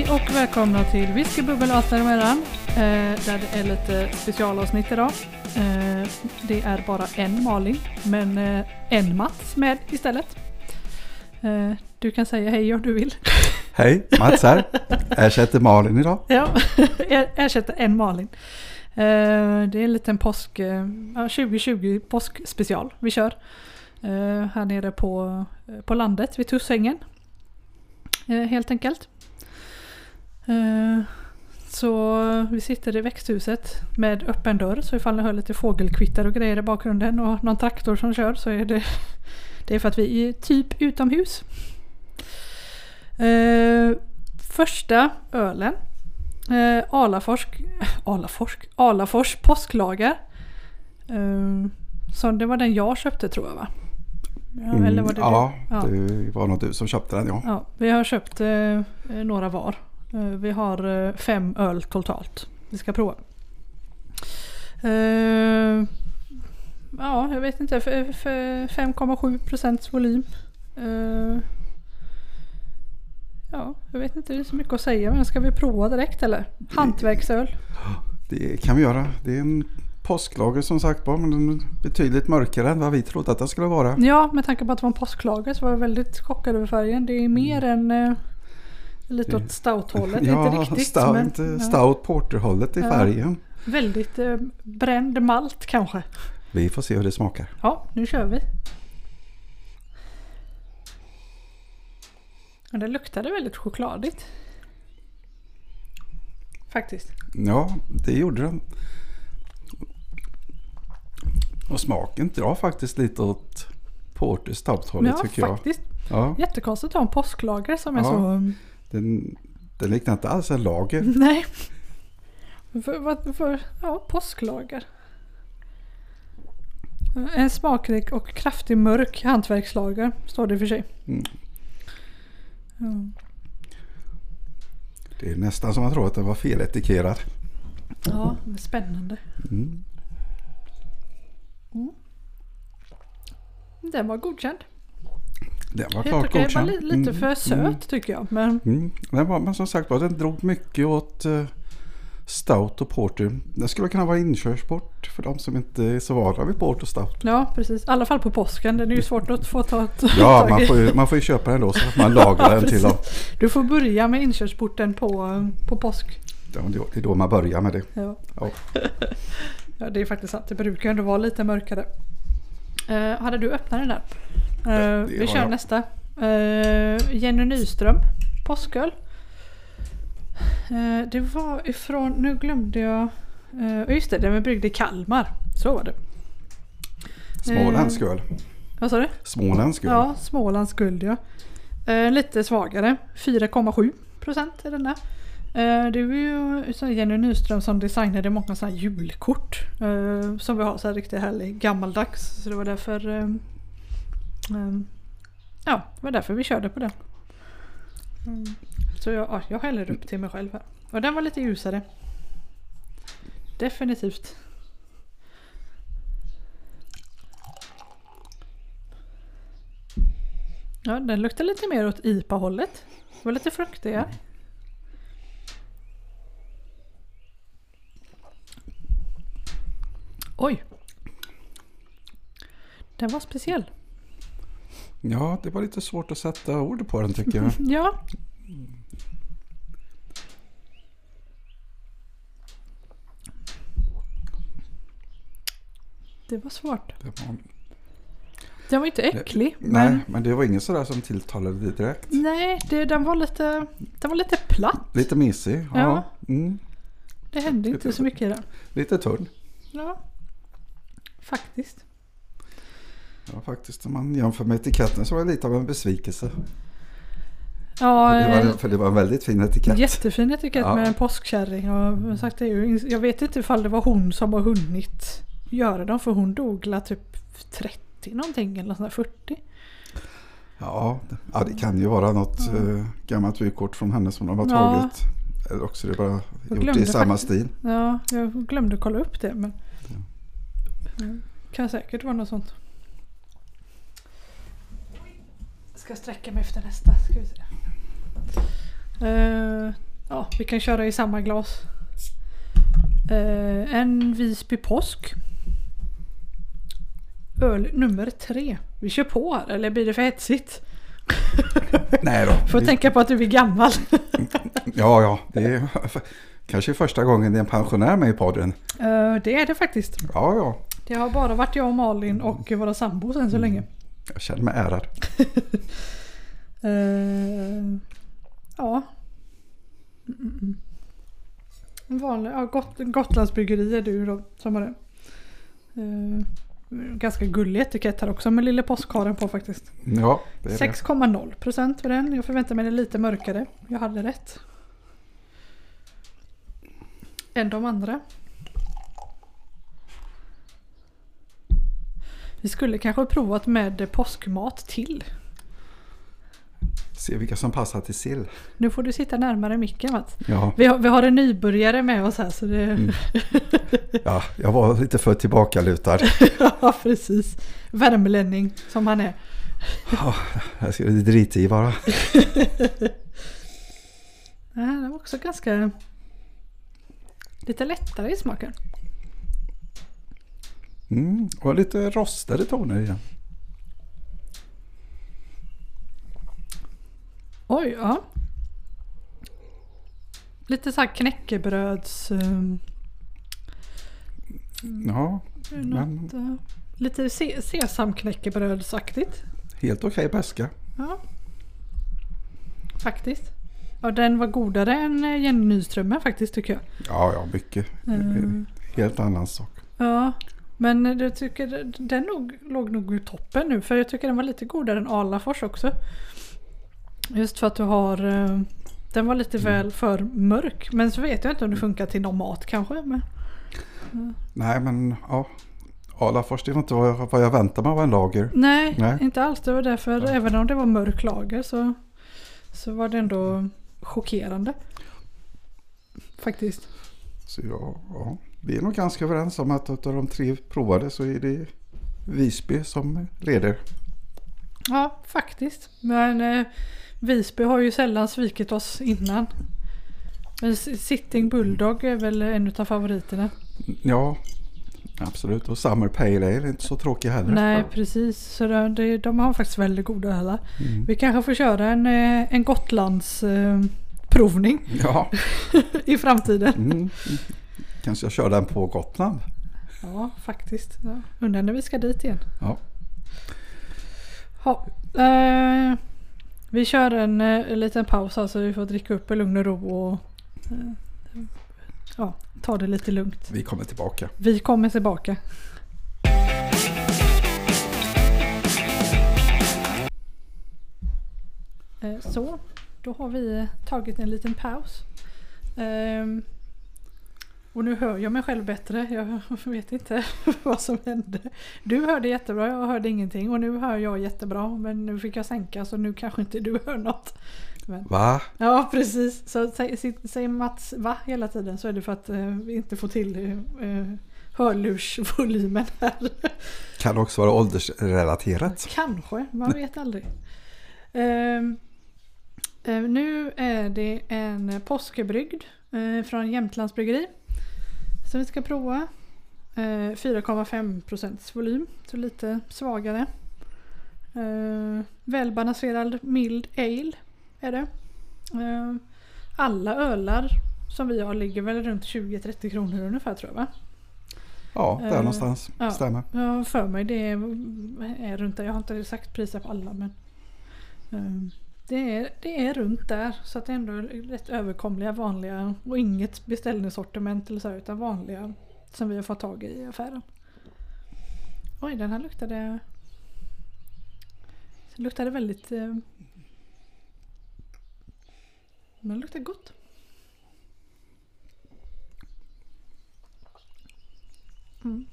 Hej och välkomna till Whiskybubbel allt däremellan. Eh, där det är lite specialavsnitt idag. Eh, det är bara en Malin, men eh, en Mats med istället. Du kan säga hej om du vill. Hej, Mats här. Ersätter Malin idag. ja, jag ersätter en Malin. Det är en liten påsk, eh, ja, 2020 påskspecial vi kör. Här nere på, på landet vid Tussängen. Helt enkelt. Eh, Så vi sitter i växthuset med öppen dörr så ifall ni hör lite fågelkvitter och grejer i bakgrunden och någon traktor som kör så är det, det är för att vi är typ utomhus. Eh, första ölen. Eh, Alafors, Alafors, Alafors påsklager. Eh, så det var den jag köpte tror jag va? Ja, eller var det Mm, ja, du? Ja. det var nog du som köpte den ja. Ja, vi har köpt eh, några var. Eh, vi har eh, fem öl totalt. Vi ska prova. Eh, ja, jag vet inte. För, för 5,7 procents volym. Ja, jag vet inte. Det är så mycket att säga. Men ska vi prova direkt eller? Hantverksöl. Det kan vi göra. Det är en påsklager som sagt var, men betydligt mörkare än vad vi trodde att det skulle vara. Ja, med tanke på att det var en påsklager så var jag väldigt chockad över färgen. Det är mer än eh, lite åt stout-hållet. Ja, inte riktigt. stout, men, ja. stout porterhållet i Ja. färgen. Väldigt eh, bränd malt kanske. Vi får se hur det smakar. Ja, nu kör vi. Men det luktade väldigt chokladigt. Faktiskt. Ja, det gjorde den. Och smaken drar faktiskt lite åt porter stout-hållet Ja, tycker jag. faktiskt. Ja, Jättekonstigt att ha en påsklager som är Ja. så... den, den liknar inte alls en lager. Nej. För, vad- för, ja, påsklager. En smakrik och kraftig mörk hantverkslager står det för sig. Mm. Ja. Det är nästan som man tror att den var feletikerat. Ja, det är spännande. Mm. Den var godkänd. Den var klart tycker det var godkänd. li- lite Mm, för söt mm, tycker jag. Men Mm. Den var, men som sagt var, den drog mycket åt eh, stout och porter. Den skulle kunna vara inkörsport för de som inte är så vana vid port och stout. ja, precis. I alla fall på påsken. Den är ju svårt att få ta ett Ja, man får, ju, man får ju köpa den då så att man lagrar den till dem. Du får börja med inkörsporten på, på påsk. Ja, Det är då man börjar med det. Ja. Ja. ja, det är faktiskt sant. Det brukar ju ändå vara lite mörkare. Eh, hade du öppnat den där? Eh, det vi kör jag. nästa. Uh, Jenny Nyström. Påsköl. Eh, det var ifrån, nu glömde jag. Uh, just det, den var bryggd i Kalmar. Så var det. Småländsk öl. Vad sa du? Småländsk öl. Ja, Smålands guld ja. Eh, lite svagare. 4,7 procent är den där. Eh, det var ju så Jenny Nyström som designade många sådana här julkort. Eh, som vi har så här riktigt härlig gammaldags. Så det var därför eh, eh, Ja, det var därför vi körde på det. Mm. Så jag, ja, jag häller upp till mig själv här. Och den var lite ljusare. Definitivt. Ja, den luktar lite mer åt IPA-hållet. Det var lite fruktigare. Oj! Den var speciell. Ja, det var lite svårt att sätta ord på den tycker jag. Ja. Det var svårt. Det var, Den var inte äcklig. nej, Men men det var inget sådär som tilltalade dig direkt. nej, det, den var lite, den var lite platt. Lite mysig. Ja. Ja. Mm, Det hände inte så mycket i den. lite tunn. Ja, faktiskt. Ja, faktiskt om man jämför med etiketten så var det lite av en besvikelse. Ja, Det eh, var, för det var en väldigt fin etikett. jättefin etikett Ja. med en påskkärring. Och sagt, det ju, jag vet inte ifall det var hon som har hunnit göra dem. För hon dog typ 30 någonting eller sådär 40. Ja, det- ja, det kan ju vara något eh, gammalt vykort från henne som de har Ja. tagit. Eller också det bara gjort i glömde samma faktiskt- stil. Ja, jag glömde kolla upp det men... Mm, Kan säkert vara något sånt. Ska sträcka mig efter nästa. Ska vi se. Eh, ja, vi kan köra i samma glas. Eh, en Visby påsk. Öl nummer tre. Vi kör på här, eller blir det för hetsigt? Nej då. Får vi- tänka på att du är gammal. Ja, ja. Det är kanske första gången det är en pensionär med i podden. Eh, det är det faktiskt. Ja, ja. Det har bara varit jag och Malin och våra sambos än så länge. Jag känner mig ärad. Eh, ja. Mm, vanlig, ja, Got, Gotlandsbryggeri är du då som har det. Eh, ganska gullig etikett här också med lille påskharen på faktiskt. Ja, det är det. 6,0 procent för den. Jag förväntar mig det lite mörkare. Jag hade rätt. Än de andra. Vi skulle kanske provat med påskmat till. Se vilka som passar till sill. Nu får du sitta närmare micken Mats. Ja, Vi har, vi har en nybörjare med oss här så det... Mm. ja, jag var lite för tillbakalutad. ja precis. Värmlänning som han är. Ja, jag ska drita i bara. Ja, den var också ganska... Lite lättare i smaken. Mm, och lite rostade toner i den. Oj, ja. Lite så här knäckebröds... Um, Ja, något, eh, lite se, sesamknäckebrödsaktigt. helt okej beska. Ja. Faktiskt. Ja, den var godare än eh, Jenny Nyströmer faktiskt tycker jag. Ja, ja, mycket. Mm. Helt annan sak. Ja, men jag tycker den nog, låg nog i toppen nu. För jag tycker den var lite godare än Alafors också. Just för att du har... eh, Den var lite väl för mörk. Men så vet jag inte om det funkar till någon mat kanske. Men, Nej, men ja. Alafors, det var inte vad jag, vad jag väntade mig av en lager. nej, Nej. inte alls. Det var därför, även om det var mörk lager så, så var det ändå chockerande. Faktiskt. Så ja, ja, vi är nog ganska överens om att av de tre provade så är det Visby som leder. Ja, faktiskt. Men eh, Visby har ju sällan svikit oss innan. Men Sitting Bulldog är väl en av favoriterna. Ja, absolut. Och Summer Pale Ale är inte så tråkig heller. Nej, precis. Så det, det, de har faktiskt väldigt goda ölar. Mm. Vi kanske får köra en, eh, en Gotlands eh, provning Ja, i framtiden. mm. Kanske jag kör den på Gotland. Ja, faktiskt. Ja. Undrar när vi ska dit igen. Ja, Ja, eh, vi kör en, eh, en liten paus här så vi får dricka upp i lugn och ro och eh, ja, ta det lite lugnt. vi kommer tillbaka. Vi kommer tillbaka. Eh, Så, då har vi tagit en liten paus. Och nu hör jag mig själv bättre. Jag vet inte vad som hände. Du hörde jättebra, jag hörde ingenting. Och nu hör jag jättebra. Men nu fick jag sänka så nu kanske inte du hör något. Men, Va? ja precis. Så säg- säg- säger Mats va hela tiden så är det för att eh, vi inte får till eh, hörlursvolymen här. Kan också vara åldersrelaterat. Kanske, man vet aldrig. Ehm, eh, nu är det en påskebryggd eh, från Jämtlands bryggeri. Som vi ska prova. Eh, 4,5 procents volym, så lite svagare. Eh, välbalanserad mild ale är det. Eh, alla ölar som vi har ligger väl runt 20-30 kronor ungefär tror jag va? Ja, där Eh, någonstans. ja. Stämmer. Jag har för mig det är, är runt där. Jag har inte sagt priser på alla men ehm, det, är, det är runt där. Så att det är ändå rätt överkomliga vanliga och inget beställningssortiment eller så här, utan vanliga som vi har fått tag i i affären. Oj, den här luktade den luktade väldigt eh, men den luktar gott. Mm.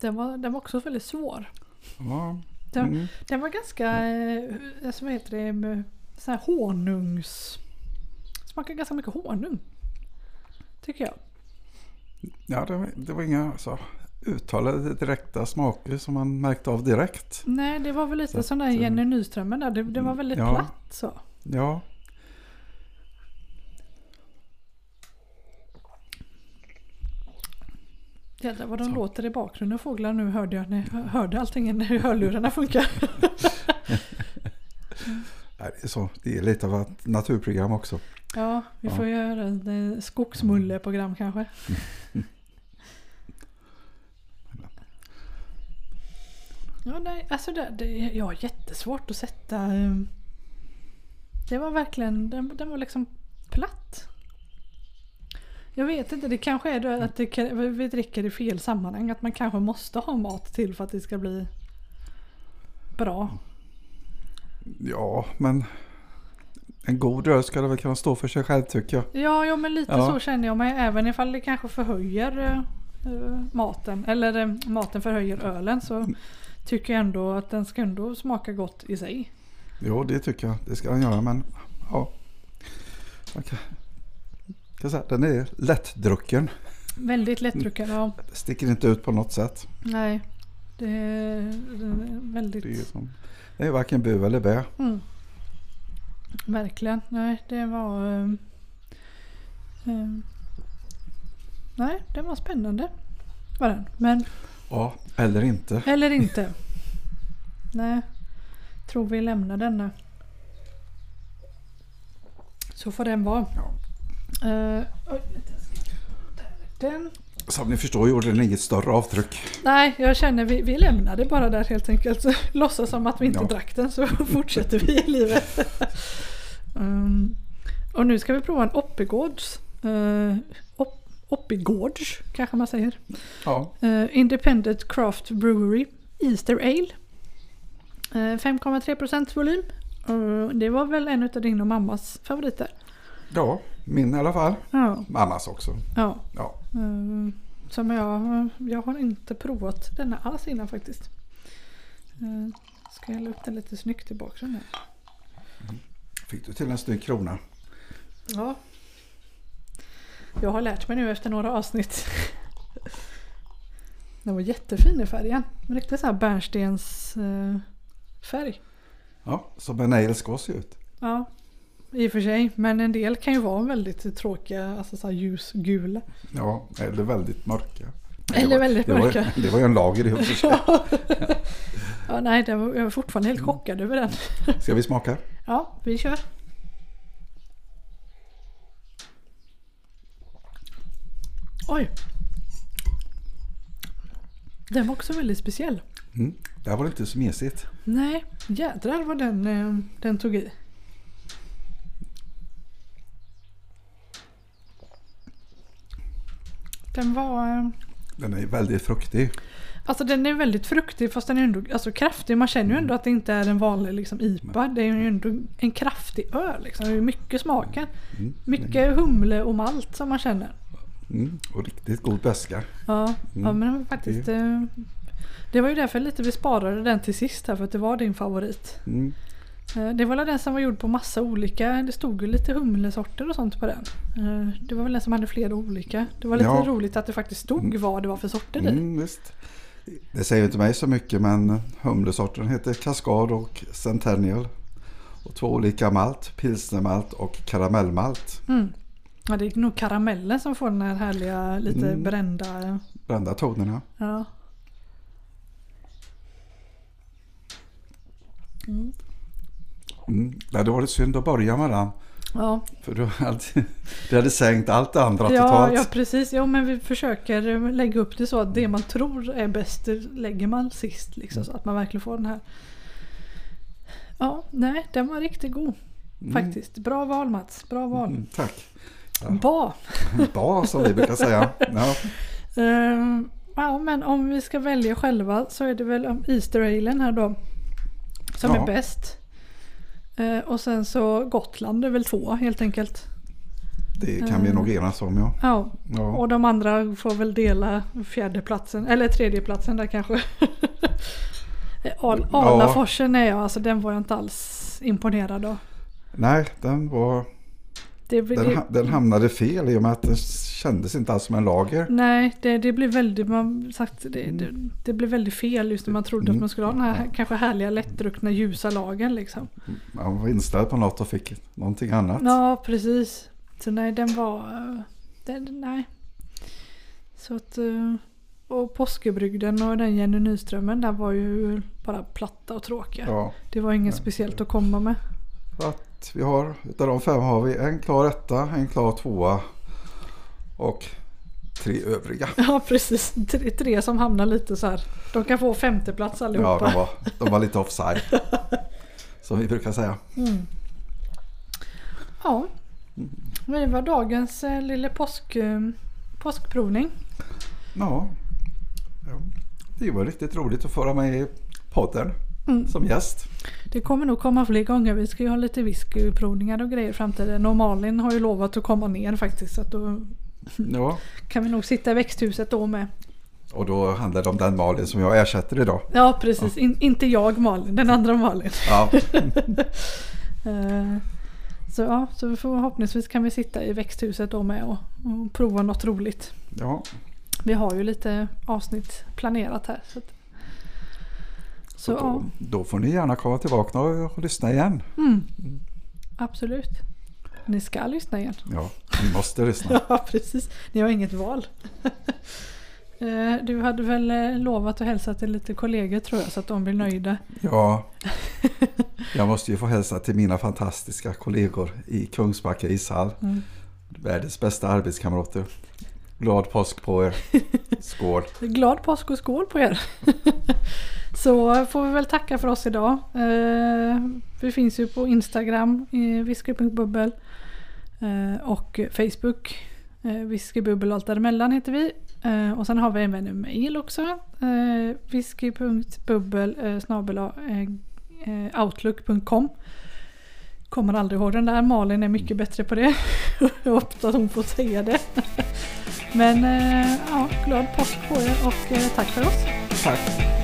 Den var, den var också väldigt svår. Ja. Den, Mm. den var ganska, eh, alltså vad heter det, sån här honungs... Smakar ganska mycket honung. Tycker jag. Ja, det, var, det var inga så uttalade direkta smaker som man märkte av direkt. Nej, det var väl lite Så sån där eh, Jenny Nyströmer där. Det, det var väldigt ja. platt så. Ja. Jädrar vad de låter i bakgrunden fåglar nu hörde jag jag hörde allting när hörlurarna funkar. Nej, Det är, så. det är lite av ett naturprogram också. Ja, vi får göra ett eh, skogsmulleprogram kanske. Ja, nej, alltså det, det, jag har jättesvårt att sätta... eh, Det var verkligen, den, den var liksom platt. Jag vet inte, det kanske är det att det, kan- vi dricker i fel sammanhang. Att man kanske måste ha mat till för att det ska bli bra. Ja, men en god öl ska det väl kunna stå för sig själv tycker jag. Ja, ja men lite Ja. så känner jag mig. Även ifall det kanske förhöjer eh, maten. Eller eh, maten förhöjer ölen så tycker jag ändå att den ska ändå smaka gott i sig. Jo, det tycker jag. Det ska den göra, men ja. Man kan säga, den är lättdrucken. Väldigt lättdrucken. Ja. Sticker inte ut på något sätt. Nej. Det är, väldigt... Det är, som, det är varken bu eller bä. Mm. Verkligen. Nej, det var... ehm, ehm, nej, det var spännande. Var den. Men, Ja, eller inte. eller inte. Nej. Tror vi lämnar denna. Så får den vara. Ja. Eh, oj, den. Som ni förstår gjorde den inget större avtryck. Nej, jag känner vi, vi lämnar det bara där helt enkelt. Låtsas som att vi inte Ja. drack den så fortsätter vi i livet. um, och nu ska vi prova en Oppigårds. Uh, Opp, Oppigårds kanske man säger. Ja, Eh, Independent Craft Brewery Easter Ale. Eh, 5,3% volym. Eh, det var väl en av din och mammas favoriter. ja min i alla fall. Ja. Mammas också. ja. Ja, Eh, som jag, jag har inte provat denna alls innan faktiskt. Uh, ska jag hälla upp den lite snyggt i bakgrunden? fick du till en snygg krona. Ja. Jag har lärt mig nu efter några avsnitt. Den var jättefin i färgen. En Riktigt så här bärnstens eh, färg. Ja, som en ale ska se ut. Ja, i och för sig. Men en del kan ju vara väldigt tråkiga, alltså så ljusgula. Ja, eller väldigt mörka. Det Eller var- väldigt det var, mörka. Det var ju en lager i och för sig. Ja, nej, det var, jag var fortfarande helt chockad över den. Ska vi smaka? Ja, vi kör. Oj. Den var också väldigt speciell. Mm. Det här var inte så mesigt. Nej, jädrar vad den, eh, den tog i. Den var... eh, Den är väldigt fruktig. Alltså den är väldigt fruktig fast den är ändå alltså, kraftig. Man känner ju ändå att det inte är en vanlig liksom, IPA. Det är ju ändå en kraftig öl. Liksom. Det är mycket smaker. Mm. Mycket humle och malt som man känner. Mm. Och riktigt god beska. Ja, ja Mm. men den var faktiskt... eh, Det var ju därför lite vi sparade den till sist här för att det var din favorit. Mm. Eh, Det var väl den som var gjord på massa olika, det stod ju lite humlesorter och sånt på den. Eh, Det var väl den som hade flera olika. Det var lite Ja. roligt att det faktiskt stod vad det var för sorter i. Mm, visst. Det säger inte mig så mycket men humlesorten heter Cascade och Centennial. Och två olika malt, pilsnermalt och karamellmalt. Mm. Ja, det är nog karamellen som får den här härliga lite Mm. brända... Brända tonerna. Ja. Mm. Mm. Det hade varit synd att börja med den. Ja, För du hade, du hade sänkt allt det andra ja, totalt. ja, precis. Ja, men vi försöker lägga upp det så att det man tror är bäst lägger man sist. Liksom, så att man verkligen får den här. Ja, nej, den var riktigt god. Faktiskt. Bra val Mats. Bra val. Mm, tack. Bra. Bra som vi brukar säga. Ja. Ehm, ja, men om vi ska välja själva så är det väl Easter Alen här då. Som Ja. är bäst. Eh, och sen så Gotland är väl två helt enkelt. Det kan vi nog enas om ja. Ja, ja. och de andra får väl dela fjärdeplatsen, eller tredjeplatsen där kanske. Al- Ja. Alaforsen är jag, alltså den var jag inte alls imponerad av. Nej, den var... Det, Den, det, ha- den hamnade fel i och med att den kändes inte alls som en lager. nej, det, det blir väldigt, man sagt, det, det, det blev väldigt fel just när man trodde Mm. att man skulle ha den här kanske härliga lättdruckna ljusa lagen liksom. Man var inställd på något och fick någonting annat. Ja, precis. Så nej, den var... eh, Den, nej. Så att... eh, Och påskebrygden och den Jenny Nyströmen där var ju bara platta och tråkiga. Ja, Det var inget speciellt att komma med. så vi har, utav de fem har vi en klar etta, en klar tvåa och tre övriga. Ja, precis. Tre, tre som hamnar lite så här. De kan få femteplats Ja, allihopa. de var, de var lite offside. Som vi brukar säga. Mm. Ja. Det var dagens eh, lilla påsk, eh, påskprovning. Ja. ja. Det var riktigt roligt att få vara med i podden Mm. som gäst. Det kommer nog komma fler gånger. Vi ska ju ha lite whiskyprovningar och grejer i framtiden. Och Malin har ju lovat att komma ner faktiskt. Så att då Ja. kan vi nog sitta i växthuset då med. Och då handlar det om den Malin som jag ersätter idag. Ja precis, In, inte jag Malin, den andra Malin. Ja, Eh, Så ja, så förhoppningsvis kan vi sitta i växthuset då med och, och prova något roligt. ja. Vi har ju lite avsnitt planerat här. Så, att, så då, då får ni gärna komma tillbaka och, och lyssna igen. mm, absolut. Ni ska lyssna igen. Ja, ni måste lyssna. Ja, precis. Ni har inget val. Eh, Du hade väl eh, lovat att hälsa till lite kollegor tror jag så att de blir nöjda. Ja, jag måste ju få hälsa till mina fantastiska kollegor i Kungsbacka ishall. Mm. Världens bästa arbetskamrater. Glad påsk på er. Skål. Glad påsk och skål på er! Så får vi väl tacka för oss idag. Eh, vi finns ju på Instagram, whisky.bubbel eh, och Facebook. Eh, whiskybubbel och allt däremellan heter vi. Och sen har vi även en mail också. Whisky.bubbel snabel-outlook.com Kommer aldrig ihåg den där. Malin är mycket bättre på det. Jag hoppas att hon får säga det. Men ja, glad påsk på er och tack för oss. Tack.